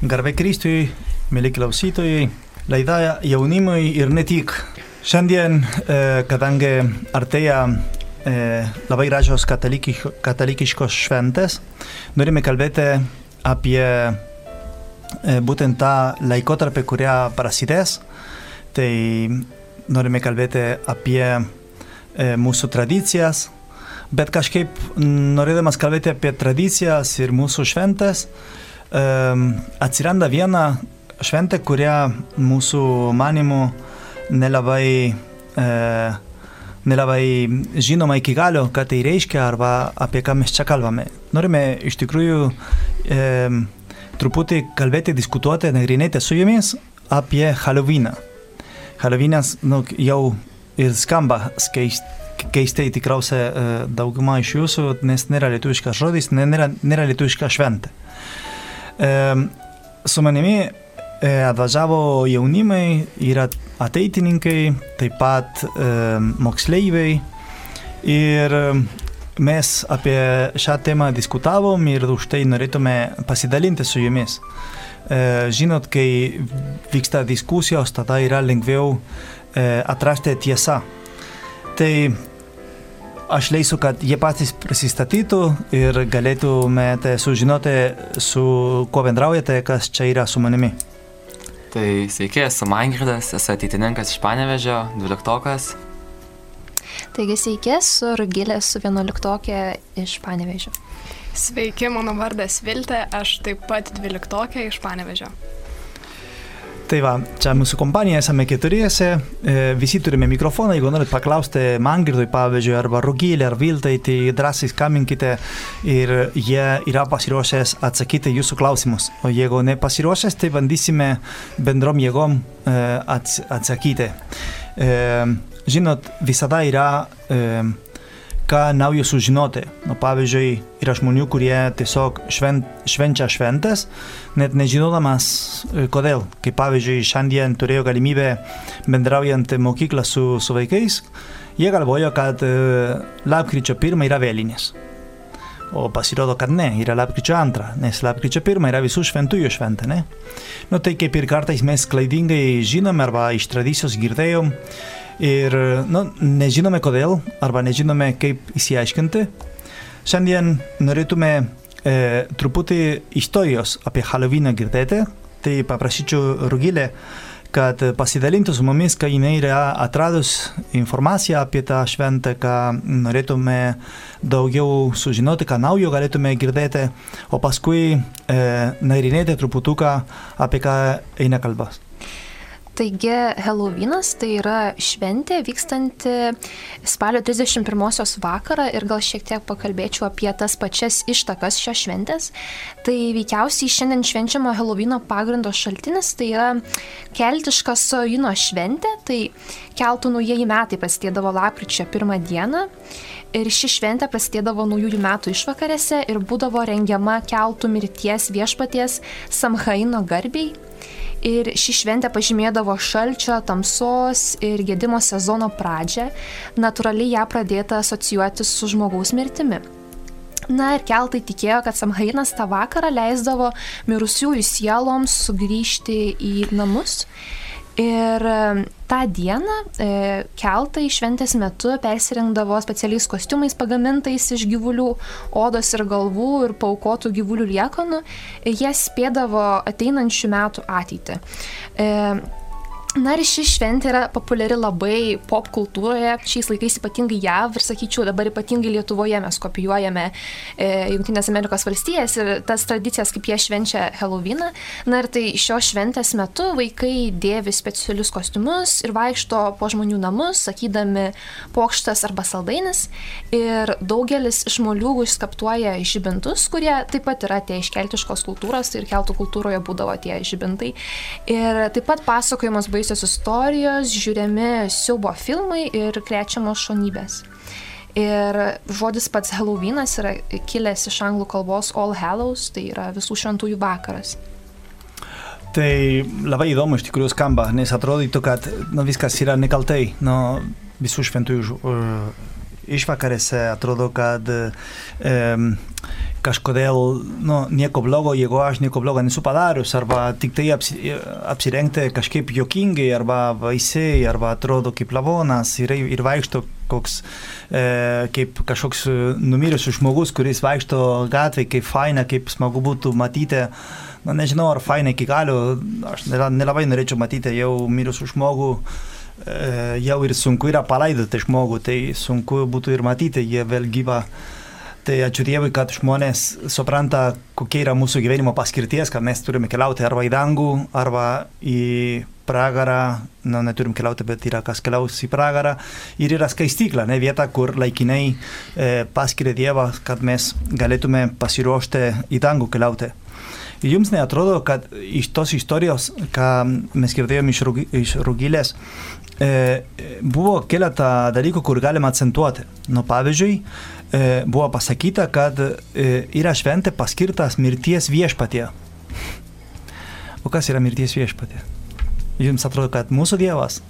Garbė Kristui, mėly klausytojai, laida jaunimui ir ne tik. Šiandien, e, kadangi artėja e, labai gražios katalikiš, katalikiškos šventės, norime kalbėti apie e, būtent tą laikotarpį, kurią prasidės. Tai norime kalbėti apie mūsų tradicijas, bet kažkaip norėdamas kalbėti apie tradicijas ir mūsų šventės, atsiranda viena šventė, kurią mūsų manimų nelabai, e, nelabai žinoma iki galo, ką tai reiškia arba apie ką mes čia kalbame. Norime iš tikrųjų truputį kalbėti, diskutuoti, nagrinėti su jumis apie Halloweeną. Halloweenas nu, jau ir skamba keist, keistai tikriausiai e, dauguma iš jūsų, nes nėra lietuviškas žodis, nėra, nėra lietuviška šventė. E, su manimi e, atvažiavo jaunimai, yra ateitininkai, taip pat e, moksleiviai ir mes apie šią temą diskutavom ir už tai norėtume pasidalinti su jumis. E, žinot, kai vyksta diskusijos, tada yra lengviau e, atrasti tiesą. Tai aš leisiu, kad jie patys prisistatytų ir galėtumėte sužinoti, su kuo bendraujate, kas čia yra su manimi. Tai sveiki, esu Mangirdas, esu ateitininkas iš Panevežio, dvyliktokas. Taigi sveiki, esu Rugilė, esu vienuoliktokė iš Panevežio. Sveiki, mano vardas Viltė, aš taip pat dvyliktokė iš Panevežio. Tai va, čia mūsų kompanija, esame keturiese, e, visi turime mikrofoną, jeigu norit paklausti Mangirdui, pavyzdžiui, arba Rugilė, ar Viltai, tai drąsiai skambinkite ir jie yra pasiruošęs atsakyti jūsų klausimus. O jeigu nepasiruošęs, tai bandysime bendrom jėgom e, ats atsakyti. E, žinot, visada yra ką naujo sužinoti. Nu, pavyzdžiui, yra žmonių, kurie tiesiog švent, švenčia šventės, net nežinodamas kodėl. Kaip pavyzdžiui, šiandien turėjau galimybę bendraujant mokyklą su, su vaikais, jie galvojo, kad e, lapkričio pirmą yra vėlinės. O pasirodo, kad ne, yra lapkričio antrą, nes lapkričio pirmą yra visų šventųjų šventė, ne? Nu tai kaip ir kartais mes klaidingai žinome arba iš tradicijos girdėjom, ir nu, nežinome kodėl arba nežinome kaip įsiaiškinti. Šiandien norėtume e, truputį istorijos apie Halloweeną girdėti, tai paprašyčiau Rugilę, kad pasidalintų su mumis, kai jinai yra atradus informaciją apie tą šventę, ką norėtume daugiau sužinoti, ką naujo galėtume girdėti, o paskui e, nagrinėti truputuką apie ką eina kalbas. Taigi Halloweenas tai yra šventė vykstanti spalio 31 vakarą ir gal šiek tiek pakalbėčiau apie tas pačias ištakas šios šventės. Tai veikiausiai šiandien švenčiamo Halloweeno pagrindo šaltinis tai yra keltiška Sojino šventė, tai keltų naujieji metai prasidėdavo lapkričio pirmą dieną. Ir ši šventė prasidėdavo naujųjų metų išvakarėse ir būdavo rengiama keltų mirties viešpaties Samhaino garbiai ir ši šventė pažymėdavo šalčio, tamsos ir gedimo sezono pradžią, natūraliai ją pradėta asocijuoti su žmogaus mirtimi. Na ir keltai tikėjo, kad Samhainas tą vakarą leisdavo mirusiųjų sieloms sugrįžti į namus Ir tą dieną e, keltai šventės metu persirengdavo specialiais kostiumais pagamintais iš gyvulių odos ir galvų ir paukotų gyvulių liekanų, jie spėdavo ateinančių metų ateitį. Na ir ši šventė yra populiari labai pop kultūroje, šiais laikais ypatingai JAV ir sakyčiau dabar ypatingai Lietuvoje mes kopijuojame e, Junktinės Amerikos valstijas ir tas tradicijas, kaip jie švenčia Halloweeną. Na ir tai šios šventės metu vaikai dėvi specialius kostiumus ir vaikšto po žmonių namus, sakydami pokštas arba saldainis. Ir daugelis iš moliūgų išskaptuoja žibintus, kurie taip pat yra tie iš keltiškos kultūros ir keltų kultūroje būdavo tie žibintai. Ir taip pat pasakojimas baigėsi baisios istorijos, žiūrimi siaubo filmai ir krečiamos šonybės. Ir žodis pats Halloweenas yra kilęs iš anglų kalbos All Hallows, tai yra visų šventųjų vakaras. Tai labai įdomu iš tikrųjų skamba, nes atrodytų, kad nu, viskas yra nekaltai. Nu, visų šventųjų uh, išvakarėse atrodo, kad um, kažkodėl nu, nieko blogo, jeigu aš nieko blogo nesu padarius, arba tik tai apsi, apsirengti kažkaip jokingai, arba vaisiai, arba atrodo kaip lavonas ir, ir vaikšto koks, e, kaip kažkoks numirusius žmogus, kuris vaikšto gatvėje, kaip faina, kaip smagu būtų matyti. Na, nežinau, ar faina iki galių, aš nelabai norėčiau matyti jau mirusių žmogų jau ir sunku yra palaidoti žmogų, tai sunku būtų ir matyti, jie vėl gyva. Tai ačiū Dievui, kad žmonės supranta, kokia yra mūsų gyvenimo paskirties, kad mes turime keliauti arba į dangų, arba į pragarą, nu, neturim keliauti, bet yra kas keliaus į pragarą. Ir yra skaistykla, ne vieta, kur laikinai e, paskiria Dievas, kad mes galėtume pasiruošti į dangų keliauti. Jums neatrodo, kad iš tos istorijos, ką mes girdėjome iš, iš Rugilės, e, buvo keletą dalykų, kur galima akcentuoti. Nu, pavyzdžiui, e, buvo pasakyta, kad e, yra šventė paskirtas mirties viešpatie. O kas yra mirties viešpatie? Jums atrodo, kad mūsų Dievas?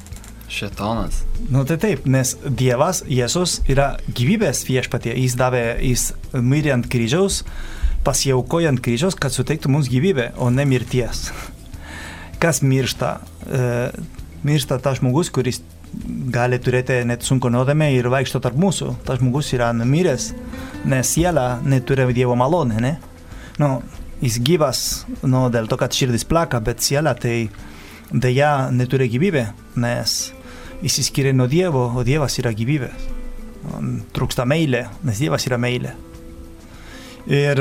Šetonas. Nu tai taip, nes Dievas, Jėzus yra gyvybės viešpatie. Jis davė, jis mirė ant kryžiaus, pasiaukojo ant kryžiaus, kad suteiktų mums gyvybę, o ne mirties. Kas miršta? E, miršta tas žmogus, kuris gali turėti net sunku nuodėmę ir vaikšto tarp mūsų. Tas žmogus yra numiręs, nes siela neturi Dievo malonę, ne? Nu, jis gyvas, nu, dėl to, kad širdis plaka, bet siela tai dėja neturi gyvybę, nes įsiskiria nuo Dievo, o Dievas yra gyvybė. Trūksta meilė, nes Dievas yra meilė. Ir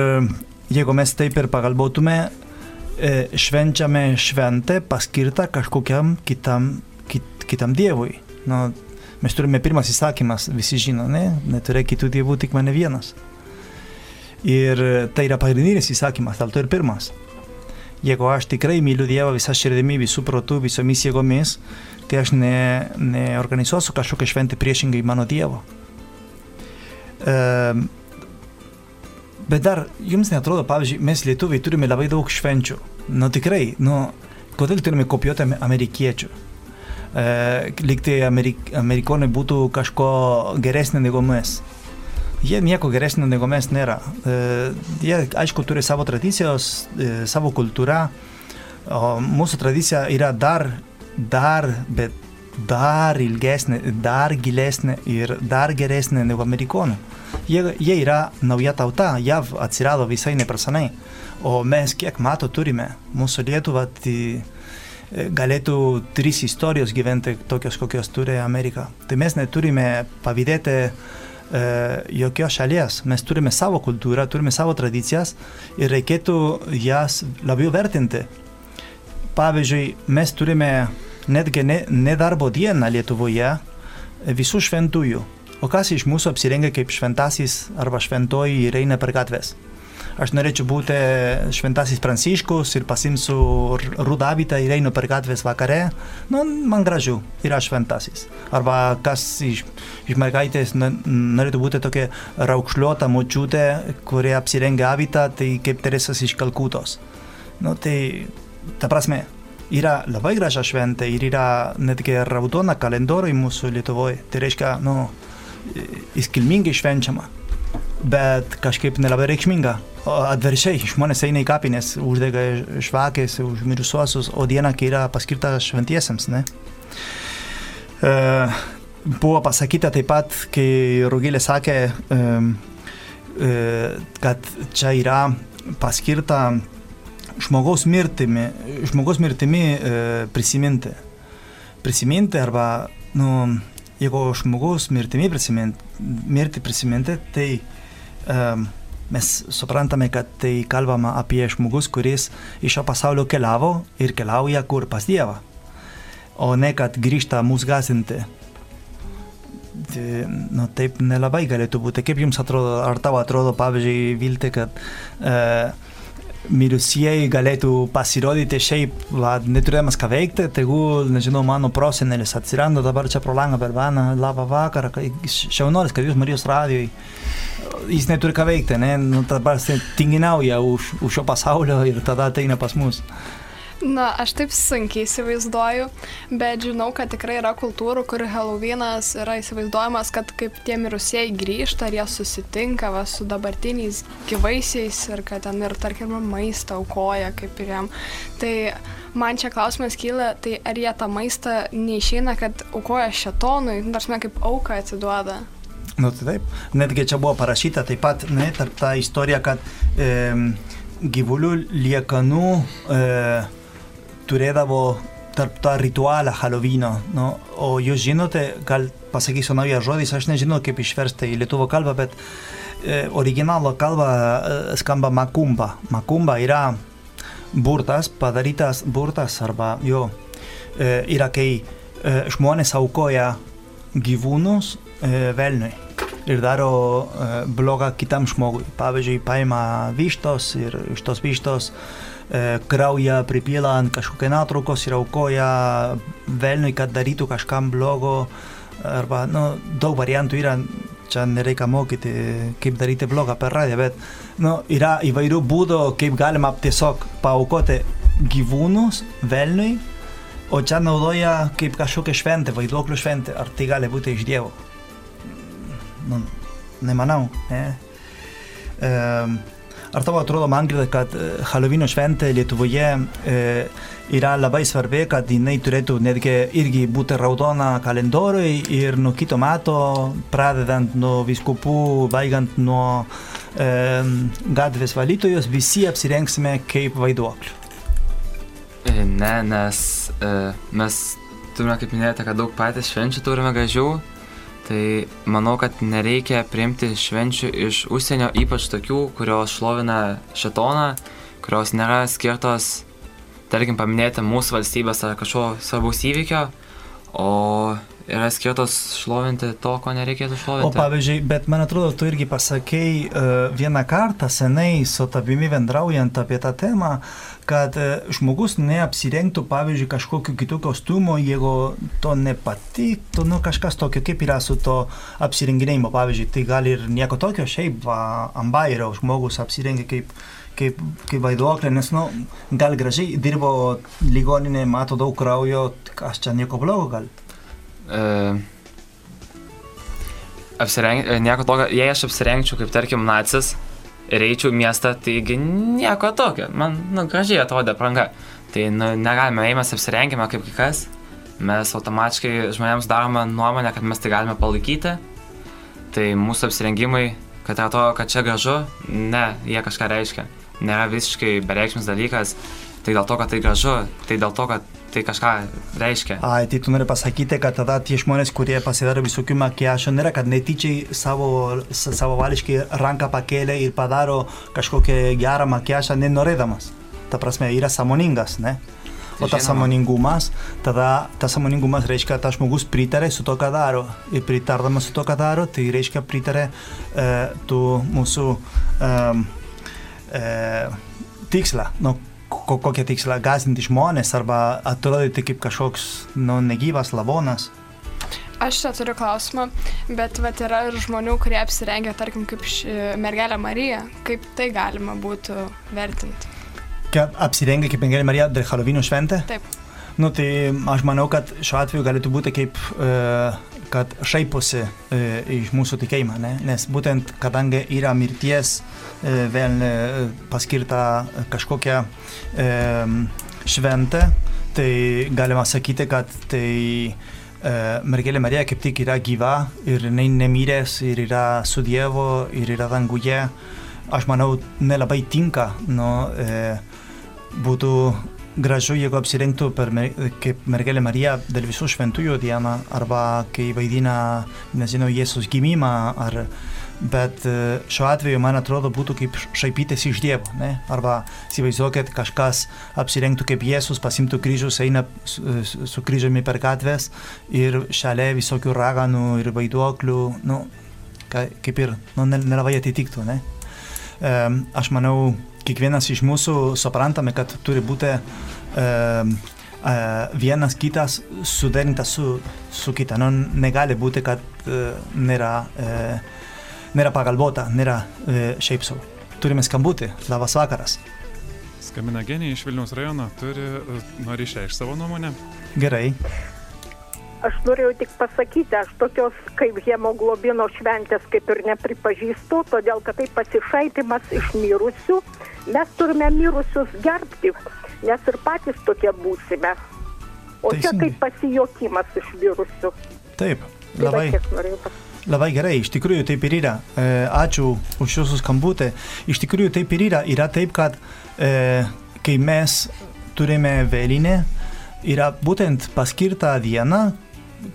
jeigu mes taip ir pagalvotume, švenčiame šventę paskirtą kažkokiam kitam, kit, kitam dievui. Nu, mes turime pirmas įsakymas, visi žino, ne? Neturėk kitų dievų, tik mane vienas. Ir tai yra pagrindinis įsakymas, dėl to ir pirmas. Jeigu aš tikrai myliu Dievą visą širdimi, visų protų, visomis jėgomis, tai aš ne, neorganizuosiu kažkokią šventę priešingai mano Dievo. E, Bet dar jums netrodo, pavyzdžiui, mes lietuviai turime labai daug švenčių. Nu tikrai, nu, kodėl turime kopijuoti amerikiečių? E, Liktai amerik, amerikonai būtų kažko geresnė negu mes. Jie nieko geresnio negu mes nėra. E, jie, aišku, turi savo tradicijos, e, savo kultūrą, o mūsų tradicija yra dar, dar, bet dar ilgesnė, dar gilesnė ir dar geresnė negu amerikonų jie, jie yra nauja tauta, JAV atsirado visai nepersonai, o mes kiek mato turime, mūsų Lietuva tai galėtų trys istorijos gyventi tokios, kokios turi Amerika. Tai mes neturime pavydėti e, jokios šalies, mes turime savo kultūrą, turime savo tradicijas ir reikėtų jas labiau vertinti. Pavyzdžiui, mes turime netgi ne, nedarbo dieną Lietuvoje visų šventųjų. O kas iš mūsų apsirengia kaip šventasis arba šventoji ir eina per gatves? Aš norėčiau būti šventasis Pranciškus ir pasimsiu rudavitą ir einu per gatves vakare. Nu, man gražu, yra šventasis. Arba kas iš, iš mergaitės norėtų būti tokia raukšliuota močiutė, kuri apsirengia avitą, tai kaip Teresas iš Kalkutos. Nu, tai, ta prasme, yra labai graža šventė ir yra netgi raudona kalendoriai mūsų Lietuvoje. Tai reiškia, nu, iškilmingai švenčiama, bet kažkaip nelabai reikšminga. O atvirkščiai, žmonės eina į kapines, uždega žvakės už mirusiuosius, o diena, kai yra paskirta šventiesiems, ne? E, buvo pasakyta taip pat, kai Rugilė sakė, e, e, kad čia yra paskirta žmogaus mirtimi, žmogaus mirtimi e, prisiminti. Prisiminti arba, nu, jeigu žmogaus mirtimi prisiminti, mirti prisiminti, tai um, mes suprantame, kad tai kalbama apie žmogus, kuris iš šio pasaulio keliavo ir keliauja kur pas Dievą, o ne kad grįžta mūsų gazinti. Tai, nu, taip nelabai galėtų būti. Kaip jums atrodo, ar tau atrodo, pavyzdžiui, vilti, kad uh, mirusieji galėtų pasirodyti šiaip, va, neturėdamas ką veikti, tegul, nežinau, mano prosenelis atsiranda dabar čia pro langą per vaną, labą vakarą, šiaunolis, kad jūs Marijos radijoj, jis neturi ką veikti, ne, nu, dabar tinginauja už, už šio pasaulio ir tada ateina pas mus. Na, aš taip sunkiai įsivaizduoju, bet žinau, kad tikrai yra kultūrų, kur Halloweenas yra įsivaizduojamas, kad kaip tie mirusieji grįžta ir jie susitinka va, su dabartiniais gyvaisiais ir kad ten ir, tarkim, maistą aukoja kaip ir jam. Tai man čia klausimas kyla, tai ar jie tą maistą neišeina, kad aukoja šetonui, nors mes kaip auką atsiduoda. Nu, tai taip, netgi čia buvo parašyta taip pat, ne, tarp tą istoriją, kad e, gyvulių liekanų e, turėdavo tarp tą ritualą Halloweeno. No? O jūs žinote, gal pasakysiu naują žodį, aš nežinau kaip išversti į lietuvių kalbą, bet e, originalo kalba e, skamba makumba. Makumba yra burtas, padarytas burtas arba jo, e, yra kai e, žmonės aukoja gyvūnus e, velniui ir daro e, blogą kitam žmogui. Pavyzdžiui, paima vištos ir iš tos vištos e, kraują pripila ant kažkokią nuotraukos ir aukoja velniui, kad darytų kažkam blogo. Arba, nu, daug variantų yra, čia nereikia mokyti, kaip daryti blogą per radiją, bet nu, yra įvairių būdų, kaip galima tiesiog paukoti gyvūnus velniui, o čia naudoja kaip kažkokią šventę, vaiduoklių šventę. Ar tai gali būti iš Dievo? Nu, nemanau. Ne? Um, Ar tau atrodo, Mangrida, kad Halloween šventė Lietuvoje e, yra labai svarbi, kad jinai turėtų netgi irgi būti raudona kalendoriui ir nuo kito meto, pradedant nuo viskupų, baigiant nuo e, gatvės valytojos, visi apsirengsime kaip vaiduoklių? Ne, nes e, mes turime, kaip minėjote, kad daug patys švenčių turime gražių Tai manau, kad nereikia priimti švenčių iš užsienio, ypač tokių, kurios šlovina šetoną, kurios nėra skirtos, tarkim, paminėti mūsų valstybės ar kažko svarbaus įvykio, o yra skirtos šlovinti to, ko nereikėtų šlovinti. O pavyzdžiui, bet man atrodo, tu irgi pasakėjai uh, vieną kartą senai su tavimi bendraujant apie tą temą, kad uh, žmogus neapsirengtų, pavyzdžiui, kažkokiu kitų kostiumo, jeigu to nepatiktų, nu kažkas tokio, kaip yra su to apsirenginėjimu, pavyzdžiui, tai gali ir nieko tokio, šiaip va, ant bairio žmogus apsirengia kaip kaip, kaip vaiduoklė, nes, nu, gal gražiai dirbo ligoninė, mato daug kraujo, aš čia nieko blogo gal. E, apsireng, e, nieko tokio, jei aš apsirengčiau kaip tarkim nacis ir eičiau miestą, taigi nieko tokio, man nu, gražiai atrodė pranga. Tai nu, negalime, mes apsirengime kaip kai kas, mes automatiškai žmonėms darome nuomonę, kad mes tai galime palaikyti. Tai mūsų apsirengimai, kad atrodo, kad čia gražu, ne, jie kažką reiškia. Nėra visiškai bereikšmis dalykas, tai dėl to, kad tai gražu, tai dėl to, kad tai kažką reiškia. Ai, tai tu nori pasakyti, kad tada tie žmonės, kurie pasidaro visokių makiažų, nėra, kad netyčiai savo, savo vališkai ranką pakėlė ir padaro kažkokią gerą makiažą nenorėdamas. Ta prasme, yra samoningas, ne? O tas samoningumas, tada tas samoningumas reiškia, kad tas žmogus pritarė su to, ką daro. Ir pritardamas su to, ką daro, tai reiškia pritarė e, tų mūsų e, e, tikslą, nu, ko, kokią tikslą gazinti žmonės arba atrodyti kaip kažkoks nu, negyvas lavonas. Aš čia turiu klausimą, bet vat, yra ir žmonių, kurie apsirengia, tarkim, kaip ši, mergelė Marija. Kaip tai galima būtų vertinti? Kad apsirengia kaip mergelė Marija dėl Halloween šventę? Taip. Nu, tai aš manau, kad šiuo atveju galėtų būti kaip, e, kad šaiposi e, iš mūsų tikėjimą, ne? nes būtent kadangi yra mirties e, vėl e, paskirta kažkokia e, šventė, tai galima sakyti, kad tai e, mergelė Marija kaip tik yra gyva ir jinai nemiręs ir yra su Dievu ir yra danguje. Aš manau, nelabai tinka, nu, e, būtų gražu, jeigu apsirengtų per, kaip mergelė Marija dėl visų šventųjų dieną arba kai vaidina, nežinau, Jėzus gimimą. Ar, bet šiuo atveju, man atrodo, būtų kaip šaipytis iš Dievo. Ne? Arba įsivaizduokit, kažkas apsirengtų kaip Jėzus, pasimtų kryžius, eina su, su kryžiumi per gatves ir šalia visokių raganų ir vaiduoklių, nu, kaip ir nu, nelabai atitiktų. Ne? Aš manau, kiekvienas iš mūsų suprantame, kad turi būti uh, vienas kitas suderintas su, su kita. Nu, negali būti, kad uh, nėra, uh, nėra pagalvota, nėra uh, šiaip sau. Turime skambutį. Labas vakaras. Skambina Genija iš Vilniaus rajono, turi, e, nori išreikšti savo nuomonę. Gerai. Aš norėjau tik pasakyti, aš tokios kaip hemoglobino šventės kaip ir nepripažįstu, todėl kad tai pasišaipimas iš mirusių. Mes turime mirusius gerbti, nes ir patys tokie būsime. O čia Teisingai. kaip pasijokimas iš mirusių. Taip, Tai labai, pasakyti. labai gerai, iš tikrųjų taip ir yra. E, ačiū už jūsų skambutį. Iš tikrųjų taip ir yra. Yra taip, kad e, kai mes turime vėlinę, yra būtent paskirta diena,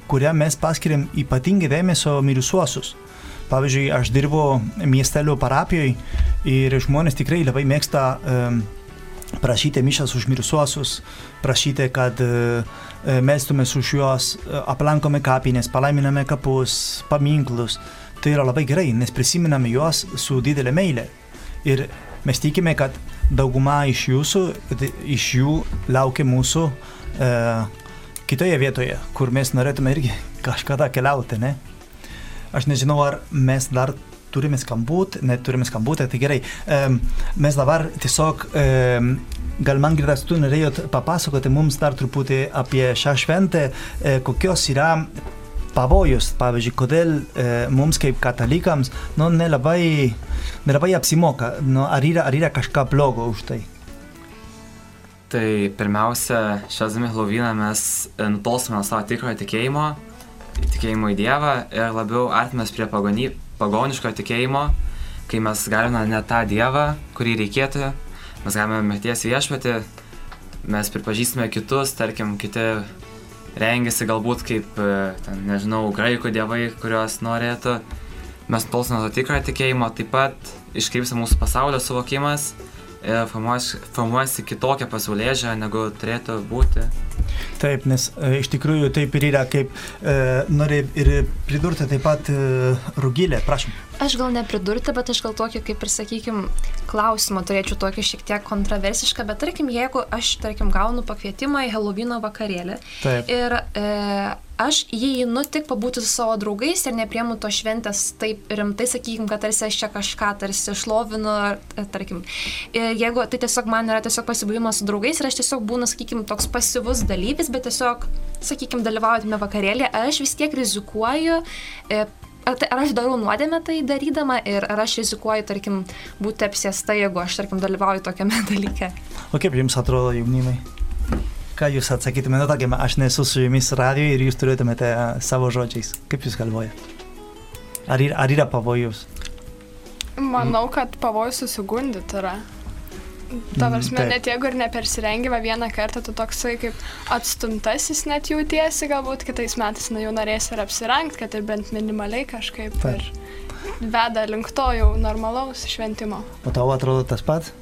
kurią mes paskiriam ypatingai dėmesio mirusiuosius. Pavyzdžiui, aš dirbu miestelio parapijoje ir žmonės tikrai labai mėgsta um, prašyti mišas už mirusiuosius, prašyti, kad uh, melstumės už juos, uh, aplankome kapinės, palaiminame kapus, paminklus. Tai yra labai gerai, nes prisiminame juos su didelė meilė. Ir mes tikime, kad dauguma iš jūsų, iš jų laukia mūsų uh, kitoje vietoje, kur mes norėtume irgi kažkada keliauti, ne? Aš nežinau, ar mes dar turime skambutį, neturime skambutį, tai gerai. Um, mes dabar tiesiog, um, gal man girdas, tu norėjot papasakoti mums dar truputį apie šią šventę, e, kokios yra pavojus, pavyzdžiui, kodėl e, mums kaip katalikams nu, nelabai, nelabai apsimoka, nu, ar, yra, ar yra kažką blogo už tai. Tai pirmiausia, šiandien Helovyną mes e, nutolstame nuo savo tikrojo tikėjimo, tikėjimo į Dievą ir labiau artimės prie pagony, pagoniško tikėjimo, kai mes galime ne tą Dievą, kurį reikėtų, mes galime mirties viešpatį, mes pripažįstame kitus, tarkim, kiti rengiasi galbūt kaip, e, ten, nežinau, graikų dievai, kuriuos norėtų. Mes nutolstame nuo to tikrojo tikėjimo, taip pat iškreipsia mūsų pasaulio suvokimas formuojasi, kitokia pasaulyje žiūrė, negu turėtų būti. Taip, nes e, iš tikrųjų taip ir yra, kaip e, nori ir pridurti taip pat e, rugilė, prašom. Aš gal nepridurti, bet aš gal tokį, kaip ir sakykim, klausimą turėčiau tokį šiek tiek kontroversišką, bet tarkim, jeigu aš, tarkim, gaunu pakvietimą į Helovino vakarėlį Taip. ir e, aš įeinu tik pabūti su savo draugais ir nepriemu to šventės taip rimtai, sakykim, kad tarsi aš čia kažką tarsi šlovinu, ar, e, tarkim. Ir jeigu tai tiesiog man yra tiesiog pasibuvimas su draugais ir aš tiesiog būnu, sakykim, toks pasyvus dalyvis, bet tiesiog, sakykim, dalyvaujame vakarėlį, aš vis tiek rizikuoju. E, Ar, tai, ar aš darau nuodėmę tai darydama ir ar aš rizikuoju, tarkim, būti apsėsta, jeigu aš, tarkim, dalyvauju tokiame dalyke. O kaip jums atrodo jaunimai? Ką jūs atsakytumėte, tarkim, aš nesu su jumis radio ir jūs turėtumėte savo žodžiais. Kaip jūs galvojate? Ar, ar yra pavojus? Manau, kad pavojus susigundyti yra. Ta Mm, prasme, net jeigu ir nepersirengi va vieną kartą, tu toksai kaip atstumtasis net jautiesi, galbūt kitais metais na, jau norėsi ir apsirengti, kad ir bent minimaliai kažkaip Taip. ir veda link to jau normalaus šventimo. O tau atrodo tas pats?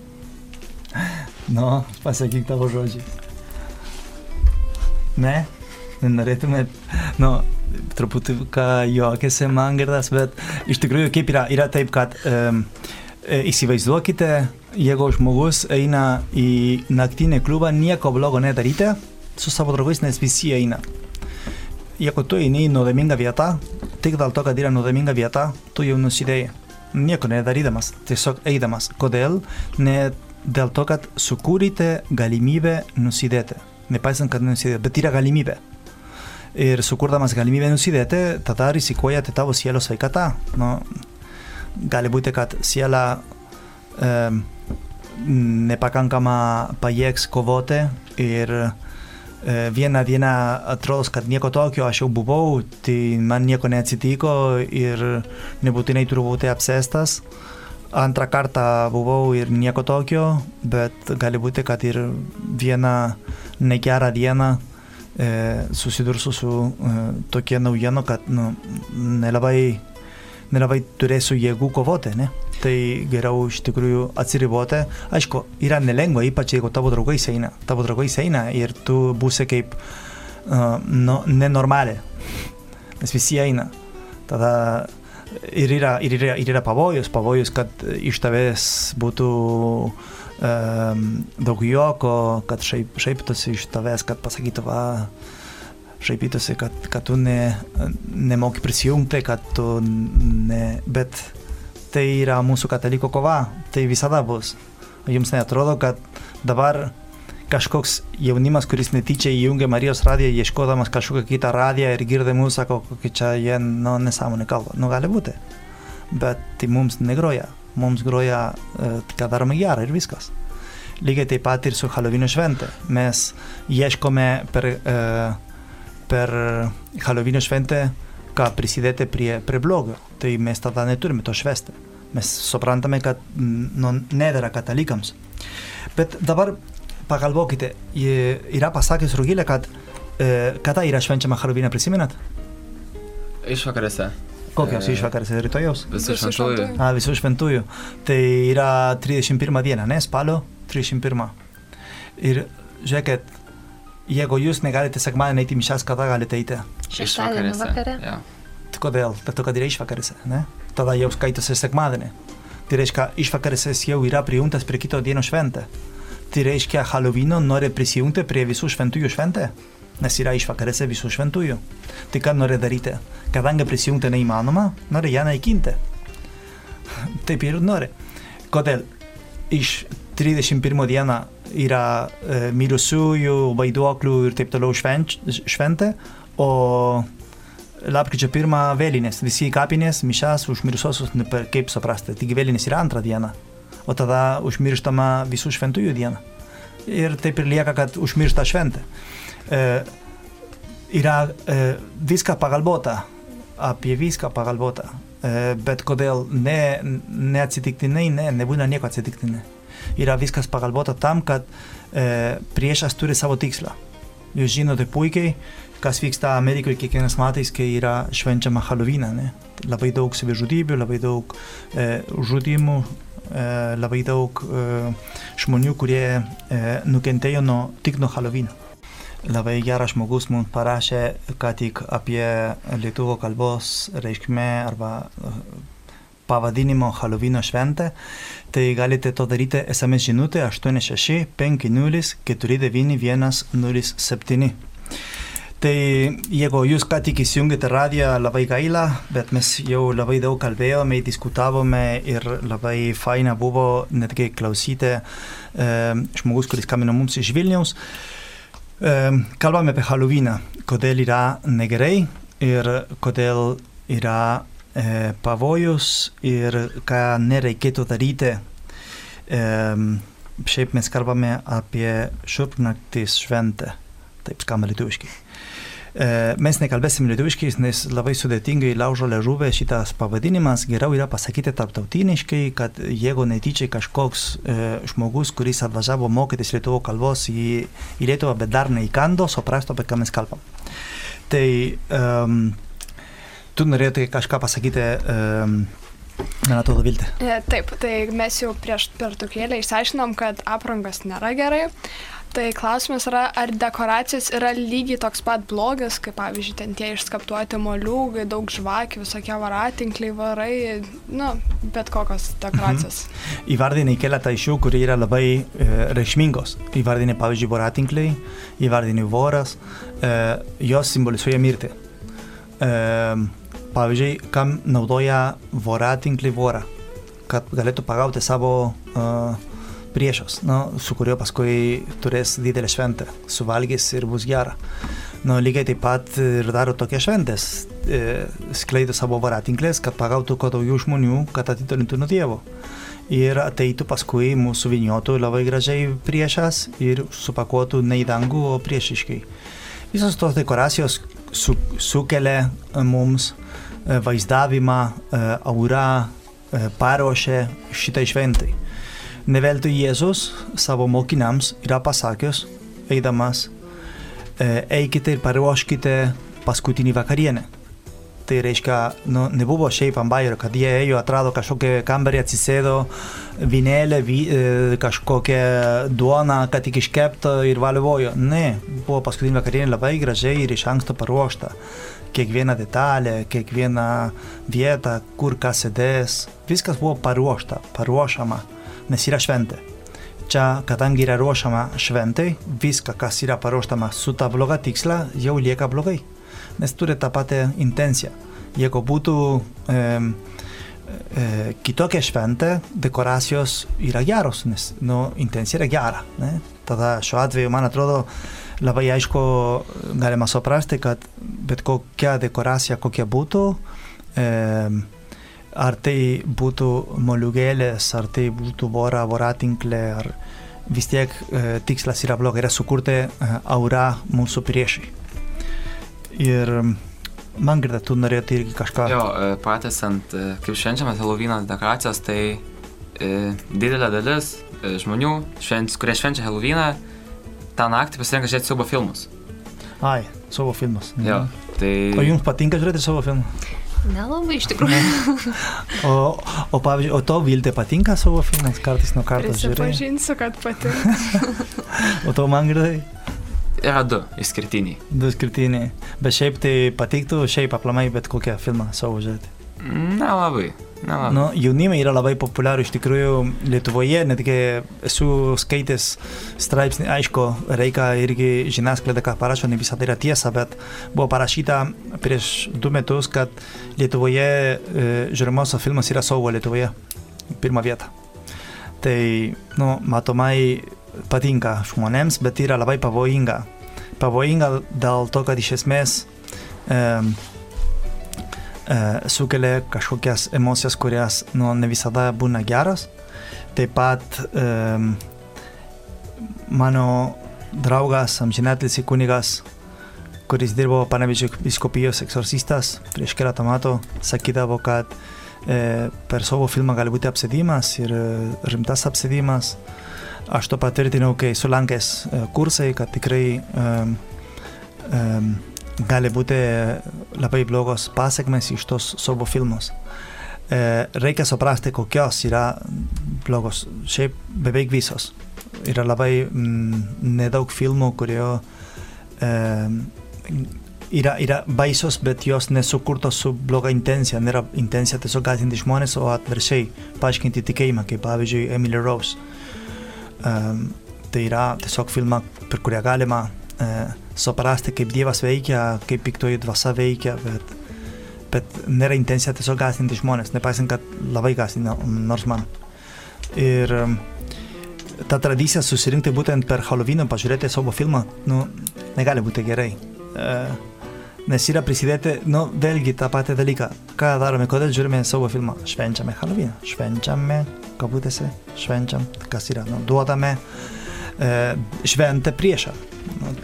Nu, pasakyk tavo žodžiais. Ne? Nenorėtumėt, nu, truputį ką juokėsi man girdas, bet iš tikrųjų kaip yra, yra taip, kad um, įsivaizduokite, jeigu žmogus eina į naktinį klubą, nieko blogo nedaryti su savo draugais, nes visi eina. Jeigu tu eini į nuodėmingą vietą, tik dėl to, kad yra nuodėminga vieta, tu jau nusidėjai. Nieko nedarydamas, tiesiog eidamas. Kodėl? Ne dėl to, kad sukūrite galimybę nusidėti. Nepaisant, kad nusidėti, bet yra galimybė. Ir sukurdamas galimybę nusidėti, tada rizikuojate tavo sielos sveikatą. Nu, gali būti, kad siela e, nepakankama pajėgs kovoti ir e, vieną dieną atrodo, kad nieko tokio, aš jau buvau, tai man nieko neatsitiko ir nebūtinai turiu būti apsėstas. Antrą kartą buvau ir nieko tokio, bet gali būti, kad ir vieną negerą dieną e, susidursiu su e, tokia naujiena, kad nu, nelabai, nelabai turėsiu jėgų kovoti, ne? Tai geriau iš tikrųjų atsiriboti. Aišku, yra nelengva, ypač jeigu tavo draugai eina. Tavo draugai eina ir tu būsi kaip uh, no, nenormalė. Nes visi eina. Tada ir yra, ir yra, ir yra pavojus, pavojus, kad iš tavęs būtų um, daug juoko, kad šaip, šaiptųsi iš tavęs, kad pasakytų, va, šaipytųsi, kad, kad tu ne, nemoki prisijungti, kad tu ne... Bet tai yra mūsų kataliko kova, tai visada bus. Jums neatrodo, kad dabar kažkoks jaunimas, kuris netyčia įjungia Marijos radiją, ieškodamas kažkokią kitą radiją ir girdi mūsų, sako, kokie čia jie nu, nesąmonė kalba. Nu, gali būti. Bet tai mums negroja. Mums groja, ką darome gerą ir viskas. Lygiai taip pat ir su Halloween šventė. Mes ieškome per, e, per Halloween šventę, ką prisidėti prie, prie blogio. Tai mes tada neturime to švesti. Mes suprantame, kad nu, nedėra katalikams. Bet dabar pagalvokite, yra pasakęs Rugilė, kad kada yra švenčiama Halloween, prisimenat? Išvakarėse. Kokios E, išvakarės rytojaus? Visų šventųjų. A, visų šventųjų. Tai yra 31 diena, ne? Spalio 31. Ir žiūrėkit, jeigu jūs negalite sekmadienį eiti į mišęs, kada galite eiti? Šeštadienį vakare. Tai kodėl? Dėl to, kad yra išvakarėse, ne? Tada jau skaitosi sekmadienį. Tai reiškia, išvakarėses jau yra prijungtas prie kito dieno šventę. Tai reiškia, Halloweeno nori prisijungti prie visų šventųjų šventę, nes yra išvakarėse visų šventųjų. Tai ką nori daryti? Kadangi prisijungti neįmanoma, nori ją naikinti. Taip ir nori. Kodėl? Iš 31 dieną yra e, mirusiųjų, vaiduoklių ir taip toliau švenč, šventė, o lapkričio pirmą vėlinės, visi kapinės, mišas, užmiršuosius, nu, per- kaip suprasti, tik vėlinės yra antrą dieną, o tada užmirštama visų šventųjų diena. Ir taip ir lieka, kad užmiršta šventė. E, yra e, viską pagalvota, apie viską pagalvota, e, bet kodėl ne, neatsitiktinai, ne, nebūna nieko atsitiktinai. Yra viskas pagalvota tam, kad e, priešas turi savo tikslą. Jūs žinote puikiai, kas vyksta Amerikoje kiekvienais metais, kai yra švenčiama Halloween. Ne? Labai daug savižudybių, labai daug e, žudimų, e, labai daug e, žmonių, kurie e, nukentėjo nuo, tik nuo Halloween. Labai geras žmogus mums parašė, ką tik apie lietuvo kalbos reikšmę arba e, pavadinimo Halloween šventę, tai galite to daryti SMS žinutė 86 50 49 107. Tai jeigu jūs ką tik įsijungėte radiją, labai gaila, bet mes jau labai daug kalbėjome, diskutavome ir labai faina buvo netgi klausyti e, žmogus, kuris skambino mums iš Vilniaus. E, kalbame apie Halloweeną, kodėl yra negerai ir kodėl yra e, pavojus ir ką nereikėtų daryti. E, šiaip mes kalbame apie šiurpnaktis šventę, taip skamba lietuviškai. E, mes nekalbėsim lietuviškai, nes labai sudėtingai laužo ležuvė šitas pavadinimas, geriau yra pasakyti tarptautiniškai, kad jeigu netyčiai kažkoks e, žmogus, kuris atvažiavo mokytis lietuvių kalbos į, į Lietuvą, bet dar neįkando, suprastų, apie ką mes kalbam. Tai um, tu norėtum kažką pasakyti, um, man atrodo, Viltė. E, Taip, tai mes jau prieš pertraukėlę išsiaiškinom, kad aprangos nėra gerai. Tai klausimas yra, ar dekoracijos yra lygiai toks pat blogas, kaip pavyzdžiui, ten tie išskaptuoti moliūgai, daug žvakių, visokie varatinkliai, varai, nu, bet kokios dekoracijos. Įvardinai keletą iš jų, kurie yra labai e, reikšmingos. Įvardinai, pavyzdžiui, voratinkliai, įvardinai voras, e, jos simbolizuoja mirtį. E, pavyzdžiui, kam naudoja voratinklį vorą, kad galėtų pagauti savo e, priešas, nu, su kuriuo paskui turės didelę šventę, suvalgys ir bus gera. Nu, lygiai taip pat ir daro tokias šventės, e, skleidė savo voratinklės, kad pagautų kuo daugiau žmonių, kad atitolintų nuo Dievo. Ir ateitų paskui mūsų viniotų labai gražiai priešas ir supakuotų ne į dangų, o priešiškai. Visos tos dekoracijos su, sukelia mums e, vaizdavimą, e, aurą, e, paruošė šitai šventai. Neveltui Jėzus savo mokiniams yra pasakęs, eidamas, e, eikite ir paruoškite paskutinį vakarienę. Tai reiškia, nu, nebuvo šiaip ant bairio, kad jie ėjo, atrado kažkokią kambarį, atsisėdo, vinėlę, vi, e, kažkokią duoną, kad tik iškepta ir valvojo. Ne, buvo paskutinė vakarienė labai gražiai ir iš anksto paruošta. Kiekviena detalė, kiekviena vieta, kur kas sėdės, viskas buvo paruošta, paruošama, nes yra šventė. Čia, kadangi yra ruošiama šventai, viską, kas yra paruoštama su ta bloga tiksla, jau lieka blogai nes turi tą patį intenciją. Jeigu būtų e, e, kitokia šventė, dekoracijos yra geros, nes nu, intencija yra gera. Ne? Tada šiuo atveju, man atrodo, labai aišku galima suprasti, kad bet kokia dekoracija, kokia būtų, e, ar tai būtų moliugėlės, ar tai būtų vora, voratinklė, ar vis tiek e, tikslas yra blogai, yra sukurti e, aura mūsų priešai. Ir man girda, tu norėtum irgi kažką. Jo, e, pratęsant, e, kaip švenčiamas Helovynas dekoracijas, tai e, didelė dalis e, žmonių, švenč, kurie švenčia Helovyną, tą naktį pasirenka žiūrėti siaubo filmus. Ai, savo filmus. Jo, tai... O jums patinka žiūrėti savo filmą? Nelabai iš tikrųjų. O, o pavyzdžiui, o to Viltė patinka savo filmas kartais nuo karto žiūrėti? Prisipažinsiu, kad patinka. O to man girdai? Yra du išskirtiniai. Du skirtiniai. Bet šiaip tai patiktų, šiaip aplamai bet kokią filmą savo žiūrėti. Nelabai. Nelabai. Nu, jaunimai yra labai populiarų iš tikrųjų Lietuvoje, netgi esu skaitęs straipsnį, aišku, reikia irgi žiniasklaida, ką parašo, ne visada yra tiesa, bet buvo parašyta prieš du metus, kad Lietuvoje e, žiūrimiausio filmas yra Saugo Lietuvoje, pirmą vietą. Tai, nu, matomai patinka žmonėms, bet yra labai pavojinga. Pavojinga dėl to, kad iš esmės e, sukelia kažkokias emocijas, kurias nu, ne visada būna geros. Taip pat e, mano draugas, amžinatelis kunigas, kuris dirbo Panevičio viskopijos eksorcistas prieš keletą metų, sakydavo, kad e, per savo filmą gali būti apsėdimas ir e, rimtas apsėdimas. Aš to patvirtinau, kai sulankęs e, kursai, kad tikrai e, e, gali būti labai blogos pasiekmes iš tos savo filmus. E, reikia suprasti, kokios yra blogos, šiaip beveik visos. Yra labai mm, nedaug filmų, kurio e, yra, yra baisos, bet jos nesukurtos su bloga intencija. Nėra intencija tiesiog gąsdinti žmonės, o atviršiai paaiškinti tikėjimą, kaip pavyzdžiui Emily Rose. Um, tai yra tiesiog filma, per kurią galima suprasti, kaip Dievas veikia, kaip piktoji dvasia veikia, bet, bet nėra intencija tiesiog gąsdinti žmonės, nepaisant, kad labai gąsdina, nors man. Ir um, ta tradicija susirinkti būtent per Halloweeną, pažiūrėti savo filmą, nu, negali būti gerai. Uh, nes yra prisidėti, nu, vėlgi tą patį dalyką. Ką darome, kodėl žiūrime savo filmą? Švenčiame Halloweeną, švenčiame, kabutėse, švenčiam, kas yra, nu, duodame e, šventę priešą. Nu,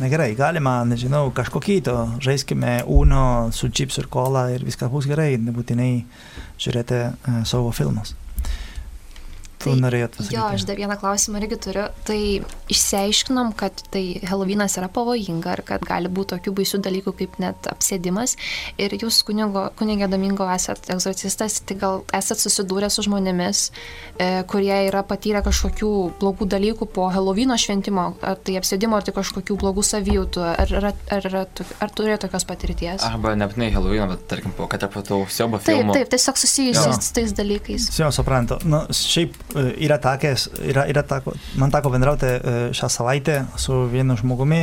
negerai, galima, nežinau, kažko kito, žaiskime uno su chips ir kola ir viskas bus gerai, nebūtinai žiūrėti e, savo filmus. Tu Tai- norėjot pasakyti? Jo, aš dar vieną klausimą irgi turiu. Tai išsiaiškinom, kad tai Helovynas yra pavojinga ir kad gali būti tokių baisių dalykų kaip net apsėdimas. Ir jūs, kunigo, kunigė Domingo, esate egzorcistas, tai gal esate susidūrę su žmonėmis, e, kurie yra patyrę kažkokių blogų dalykų po Helovyno šventimo, ar tai apsėdimo, ar tai kažkokių blogų savijūtų, ar, ar, ar, ar, ar turėjo tokios patirties? Arba nebūtinai Halloween, bet tarkim po, kad po tų siaubo Taip, filmų. taip, tiesiog Jo. susijusiais su tais dalykais. Jo, suprantu. Nu, šiaip yra takės, yra, yra tako, man teko bendrauti šią savaitę su vienu žmogumi,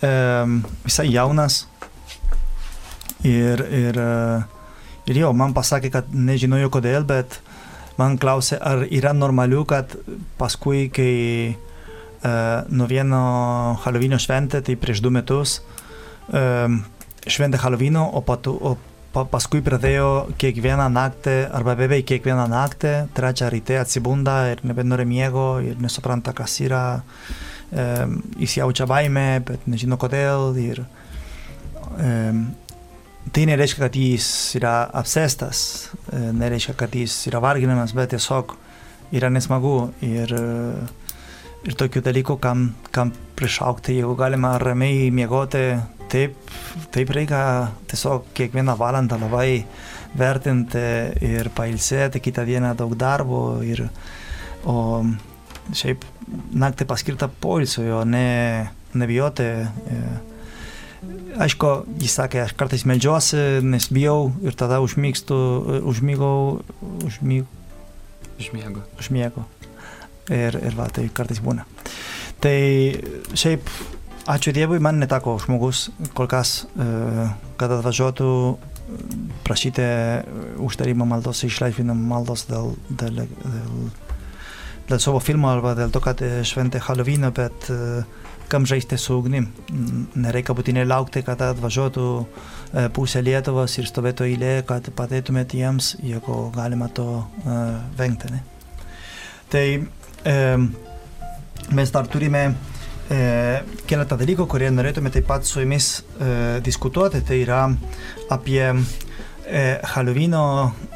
visai jaunas. Ir, ir, ir jo, man pasakė, kad nežinojo kodėl, bet man klausė, ar yra normaliu, kad paskui, kai nuo vieno Halloween šventė, tai prieš du metus, šventė Halloween, o, patu, o pa, paskui pradėjo kiekvieną naktį, arba beveik kiekvieną naktį, trečią ryte atsibunda ir nebenori miego ir nesupranta, kas yra, e, įsijaučia baime, bet nežino kodėl. Ir, e, tai nereiškia, kad jis yra apsėstas, e, nereiškia, kad jis yra varginamas, bet tiesiog yra nesmagu. Ir, e, ir tokių dalykų, kam, kam prišaukti, jeigu galima ramiai miegoti, taip, taip reikia tiesiog kiekvieną valandą labai vertinti ir pailsėti, kitą dieną daug darbo. Ir, o šiaip naktį paskirta poilsio, ne nebijoti. E, Aišku, jis sakė, aš kartais medžiuosi, nes bijau ir tada užmygstu, užmygau, užmyg, Užmiegu. užmiegu. Ir, ir va, tai kartais būna. Tai šiaip, ačiū Dievui, man neteko žmogus kol kas, e, kad atvažiuotų prašyti užtarimo maldos, išlaisvinimo maldos dėl, dėl, dėl, dėl savo filmo arba dėl to, kad šventė Halloweeną, bet kam žaisti su ugnim. Nereikia būtinai laukti, kad atvažiuotų pusė Lietuvos ir stovėtų eilė, kad padėtumėt jiems, jeigu galima to vengti. Ne? Tai e, mes dar turime e, keletą dalykų, kurie norėtume taip pat su jumis e, diskutuoti. Tai yra apie e, Halloweeno,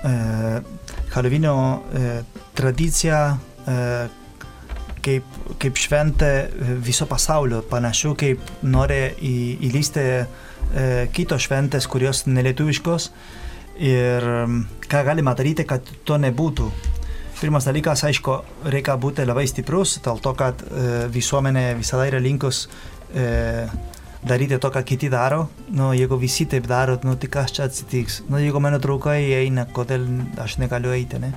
e, Halloweeno e, tradiciją e, kaip, kaip šventė viso pasaulio, panašu kaip nori į, įlysti e, kitos šventės, kurios nelietuviškos ir ką galima daryti, kad to nebūtų. Pirmas dalykas, aišku, reikia būti labai stiprus, dėl to, kad e, visuomenė visada yra linkus e, daryti to, ką kiti daro. Nu, jeigu visi taip daro, nu, tai kas čia atsitiks? Nu, jeigu mano draugai eina, kodėl aš negaliu eiti, ne?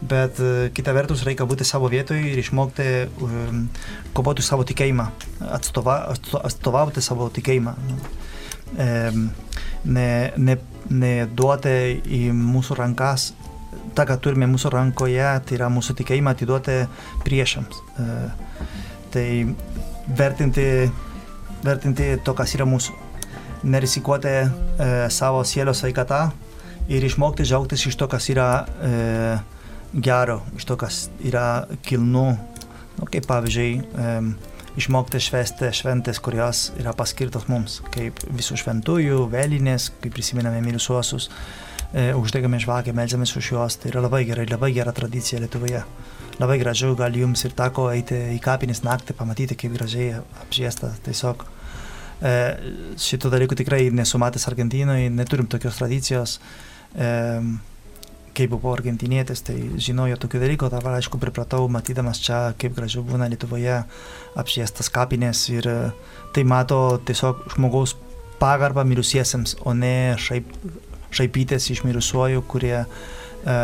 Bet e, kita vertus reikia būti savo vietoje ir išmokti um, kovoti savo tikėjimą, atstova, atstovauti savo tikėjimą. Nu. E, ne, ne, ne duoti į mūsų rankas tą, ką turime mūsų rankoje, tai yra mūsų tikėjimą atiduoti priešams. E, tai vertinti, vertinti to, kas yra mūsų. Nerisikuoti e, savo sielos sveikatą ir išmokti džiaugtis iš to, kas yra e, gero, iš to, kas yra kilnu. Nu, kaip pavyzdžiui, e, išmokti švesti šventės, kurios yra paskirtos mums, kaip visų šventųjų, vėlinės, kaip prisimename mirusiuosius. E, e, uždegame žvakę, melžiamės už juos. Tai yra labai gerai, labai gera tradicija Lietuvoje. Labai gražu, gal jums ir teko eiti į kapinės naktį, pamatyti, kaip gražiai apžiesta. Tiesiog e, šitų dalykų tikrai nesumatęs Argentinoje, neturim tokios tradicijos. E, kai buvau argentinietis, tai žinojau tokių dalykų, dabar aišku pripratau, matydamas čia, kaip gražiau būna Lietuvoje apšviestas kapinės ir e, tai mato tiesiog žmogaus pagarbą mirusiesiems, o ne šiaip šaipytis iš mirusiuojų, kurie e,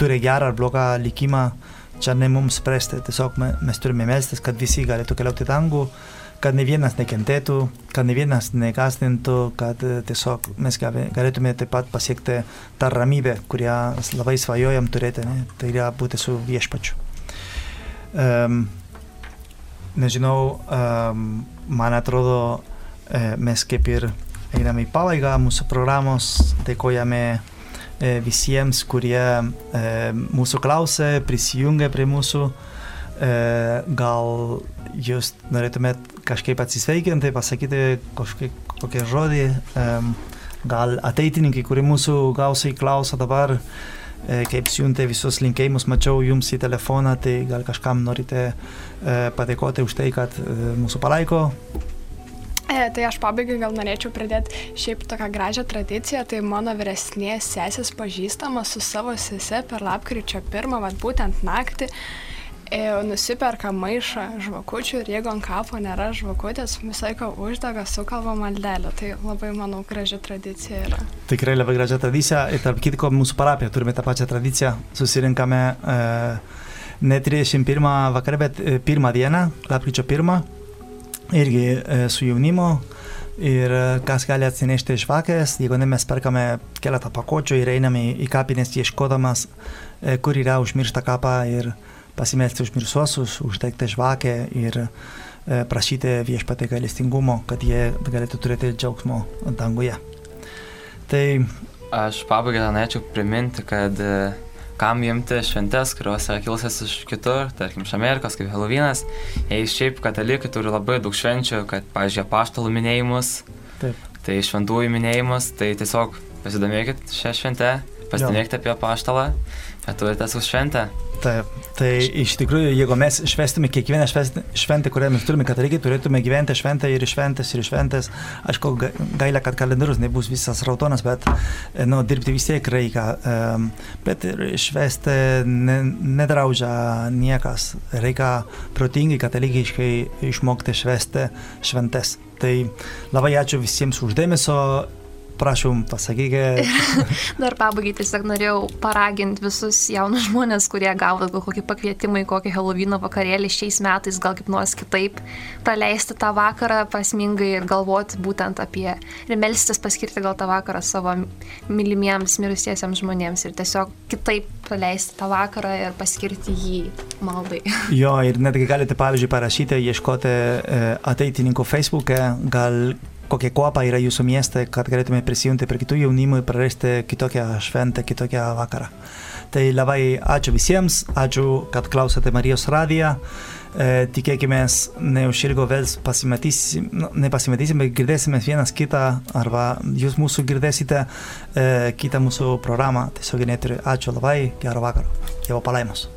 turi gerą ar blogą likimą, čia ne mums spręsti, tiesiog mes turime melstis, kad visi galėtų keliauti į dangų, kad ne vienas nekentėtų, kad ne vienas negastintų, kad e, tiesiog mes galėtume taip pat pasiekti tą ramybę, kurią labai svajojam turėti, ne? tai yra būti su viešpačiu. Um, nežinau, um, man atrodo, uh, mes kaip ir einame į pabaigą mūsų programos, dėkojame visiems, kurie mūsų klausė, prisijungė prie mūsų. Gal jūs norėtumėt kažkaip atsisveikinti, pasakyti kažkokį, kokį žodį, gal ateitininkai, kurie mūsų gausiai klauso dabar, kaip siuntė visus linkėjimus, mačiau jums į telefoną, tai gal kažkam norite padėkoti už tai, kad mūsų palaiko. E, tai aš pabaigai gal norėčiau pridėti šiaip tokią gražią tradiciją, tai mano vyresnės sesės pažįstama su savo sese per lapkričio pirmą, vad būtent naktį, e, nusiperka maišą žvakučių ir jeigu ant kapo nėra žvakutės, visą laiką uždega sukalba maldelę. Tai labai, manau, graži tradicija yra. Tikrai labai graži tradicija ir tarp kitko mūsų parapija turime tą pačią tradiciją. Susirinkame e, ne 31 vakarą, bet e, pirmą dieną, lapkričio pirmą irgi e, su jaunimu ir e, kas gali atsinešti žvakės, jeigu ne mes perkame keletą pakočių ir einame į kapines ieškodamas, e, kur yra užmiršta kapą ir pasimelsti užmirsuosius, uždegti žvakę ir prašyti viešpatį gailestingumo, kad jie galėtų turėti džiaugsmo danguje. Tai aš pabaigai norėčiau priminti, kad kam imti šventes, kurios yra kilusios iš kitur, tarkim, iš Amerikos, kaip Helovynas. Jei šiaip katalikai turi labai daug švenčių, kad, pažiūrėjau, paštalų minėjimus, Taip. tai šventųjų minėjimus, tai tiesiog pasidomėkit šią šventę, pasidomėkite apie paštalą, kad turite su šventę. Taip, tai iš tikrųjų, jeigu mes švestume kiekvieną šventę, kurią mes turime katalikai, turėtume gyventi šventę ir šventės ir šventės. Aišku, gaila, kad kalendorius nebus visas raudonas, bet nu, dirbti vis tiek reikia. Um, bet švesti ne, nedraudžia niekas. Reikia protingai katalikiškai išmokti švesti šventes. Tai labai ačiū visiems uždėmesio prašom, pasakykite. Dar pabaigai tiesiog norėjau paraginti visus jaunus žmonės, kurie gavo kokį pakvietimą į kokį Helovino vakarėlį šiais metais, gal kaip nors kitaip praleisti tą vakarą prasmingai ir galvoti būtent apie ir melstis paskirti gal tą vakarą savo mylimiems mirusiesiems žmonėms ir tiesiog kitaip praleisti tą vakarą ir paskirti jį maldai. Jo, ir netgi galite, pavyzdžiui, parašyti, ieškoti e, ateitininkų Facebook'e, gal kokia kopa yra jūsų mieste, kad galėtume prisijungti prie kitų jaunimų ir prarasti kitokią šventę, kitokią vakarą. Tai labai ačiū visiems, ačiū, kad klausėte Marijos radiją. E, tikėkime, neužilgo vėl pasimatysim, nu, nepasimatysim, bet girdėsime vienas kitą, arba jūs mūsų girdėsite e, kitą mūsų programą. Tiesiog neturiu. Ačiū labai, gero vakaro. Dievo palaimos.